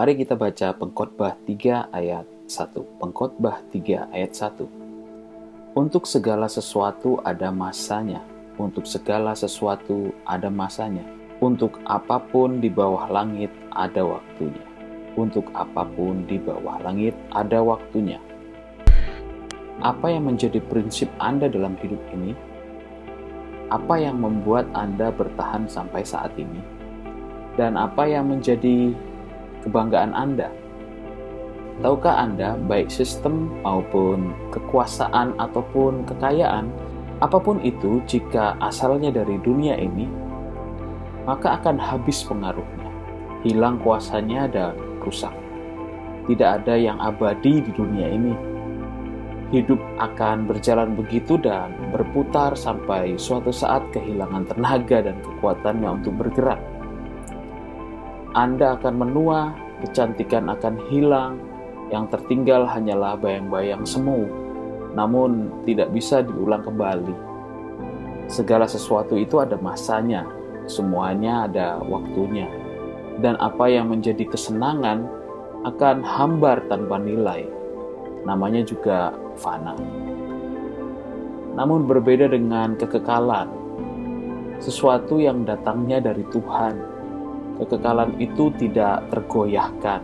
Mari kita baca Pengkhotbah 3 ayat 1. Pengkhotbah 3 ayat 1. Untuk segala sesuatu ada masanya, untuk segala sesuatu ada masanya. Untuk apa pun di bawah langit ada waktunya. Untuk apa pun di bawah langit ada waktunya. Apa yang menjadi prinsip Anda dalam hidup ini? Apa yang membuat Anda bertahan sampai saat ini? Dan apa yang menjadi kebanggaan Anda. Tahukah Anda, baik sistem maupun kekuasaan ataupun kekayaan, apa pun itu, jika asalnya dari dunia ini, maka akan habis pengaruhnya, hilang kuasanya, dan rusak. Tidak ada yang abadi di dunia ini. Hidup akan berjalan begitu dan berputar sampai suatu saat kehilangan tenaga dan kekuatannya untuk bergerak anda akan menua, kecantikan akan hilang, yang tertinggal hanyalah bayang-bayang semu, namun tidak bisa diulang kembali. Segala sesuatu itu ada masanya, semuanya ada waktunya, dan apa yang menjadi kesenangan akan hambar tanpa nilai. Namanya juga fana. Namun berbeda dengan kekekalan, sesuatu yang datangnya dari Tuhan kekekalan itu tidak tergoyahkan,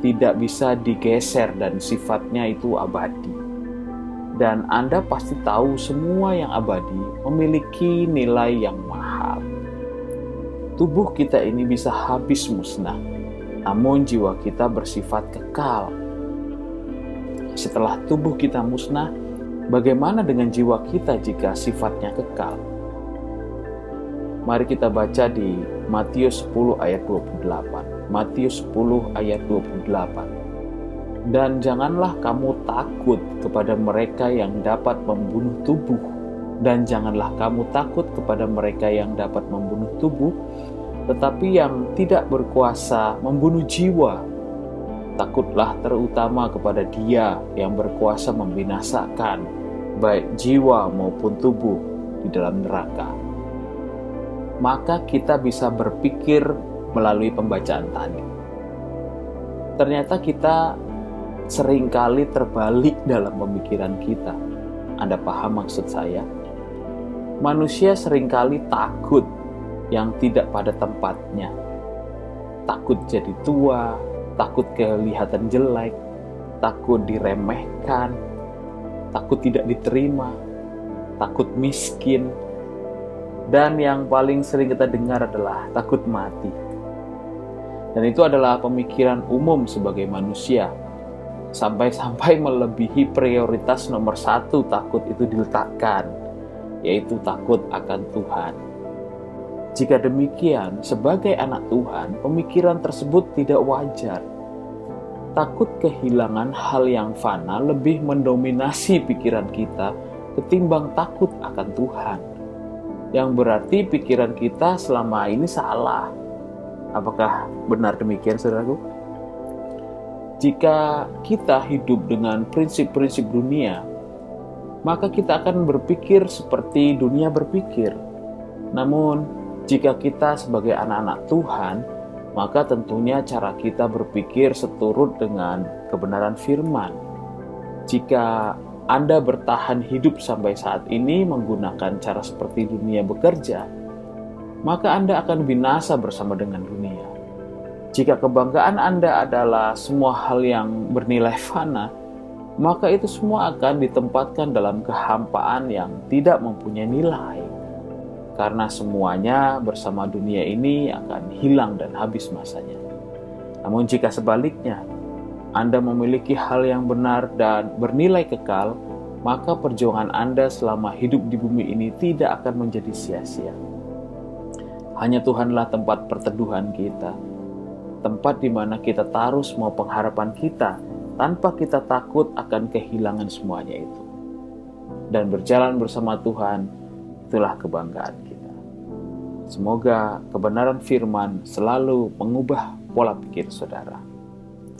tidak bisa digeser dan sifatnya itu abadi. Dan Anda pasti tahu semua yang abadi memiliki nilai yang mahal. Tubuh kita ini bisa habis musnah, namun jiwa kita bersifat kekal. Setelah tubuh kita musnah, bagaimana dengan jiwa kita jika sifatnya kekal? Mari kita baca di Matius 10 ayat 28. Matius 10 ayat 28. Dan janganlah kamu takut kepada mereka yang dapat membunuh tubuh dan janganlah kamu takut kepada mereka yang dapat membunuh tubuh tetapi yang tidak berkuasa membunuh jiwa. Takutlah terutama kepada Dia yang berkuasa membinasakan baik jiwa maupun tubuh di dalam neraka maka kita bisa berpikir melalui pembacaan tadi. Ternyata kita sering kali terbalik dalam pemikiran kita. Anda paham maksud saya? Manusia sering kali takut yang tidak pada tempatnya. Takut jadi tua, takut kelihatan jelek, takut diremehkan, takut tidak diterima, takut miskin, dan yang paling sering kita dengar adalah takut mati. Dan itu adalah pemikiran umum sebagai manusia. Sampai-sampai melebihi prioritas nomor satu takut itu diletakkan, yaitu takut akan Tuhan. Jika demikian, sebagai anak Tuhan, pemikiran tersebut tidak wajar. Takut kehilangan hal yang fana lebih mendominasi pikiran kita ketimbang takut akan Tuhan yang berarti pikiran kita selama ini salah. Apakah benar demikian, saudaraku? Jika kita hidup dengan prinsip-prinsip dunia, maka kita akan berpikir seperti dunia berpikir. Namun, jika kita sebagai anak-anak Tuhan, maka tentunya cara kita berpikir seturut dengan kebenaran firman. Jika anda bertahan hidup sampai saat ini menggunakan cara seperti dunia bekerja, maka Anda akan binasa bersama dengan dunia. Jika kebanggaan Anda adalah semua hal yang bernilai fana, maka itu semua akan ditempatkan dalam kehampaan yang tidak mempunyai nilai. Karena semuanya bersama dunia ini akan hilang dan habis masanya. Namun jika sebaliknya, anda memiliki hal yang benar dan bernilai kekal, maka perjuangan Anda selama hidup di bumi ini tidak akan menjadi sia-sia. Hanya Tuhanlah tempat perteduhan kita, tempat di mana kita taruh semua pengharapan kita tanpa kita takut akan kehilangan semuanya itu. Dan berjalan bersama Tuhan, itulah kebanggaan kita. Semoga kebenaran firman selalu mengubah pola pikir saudara.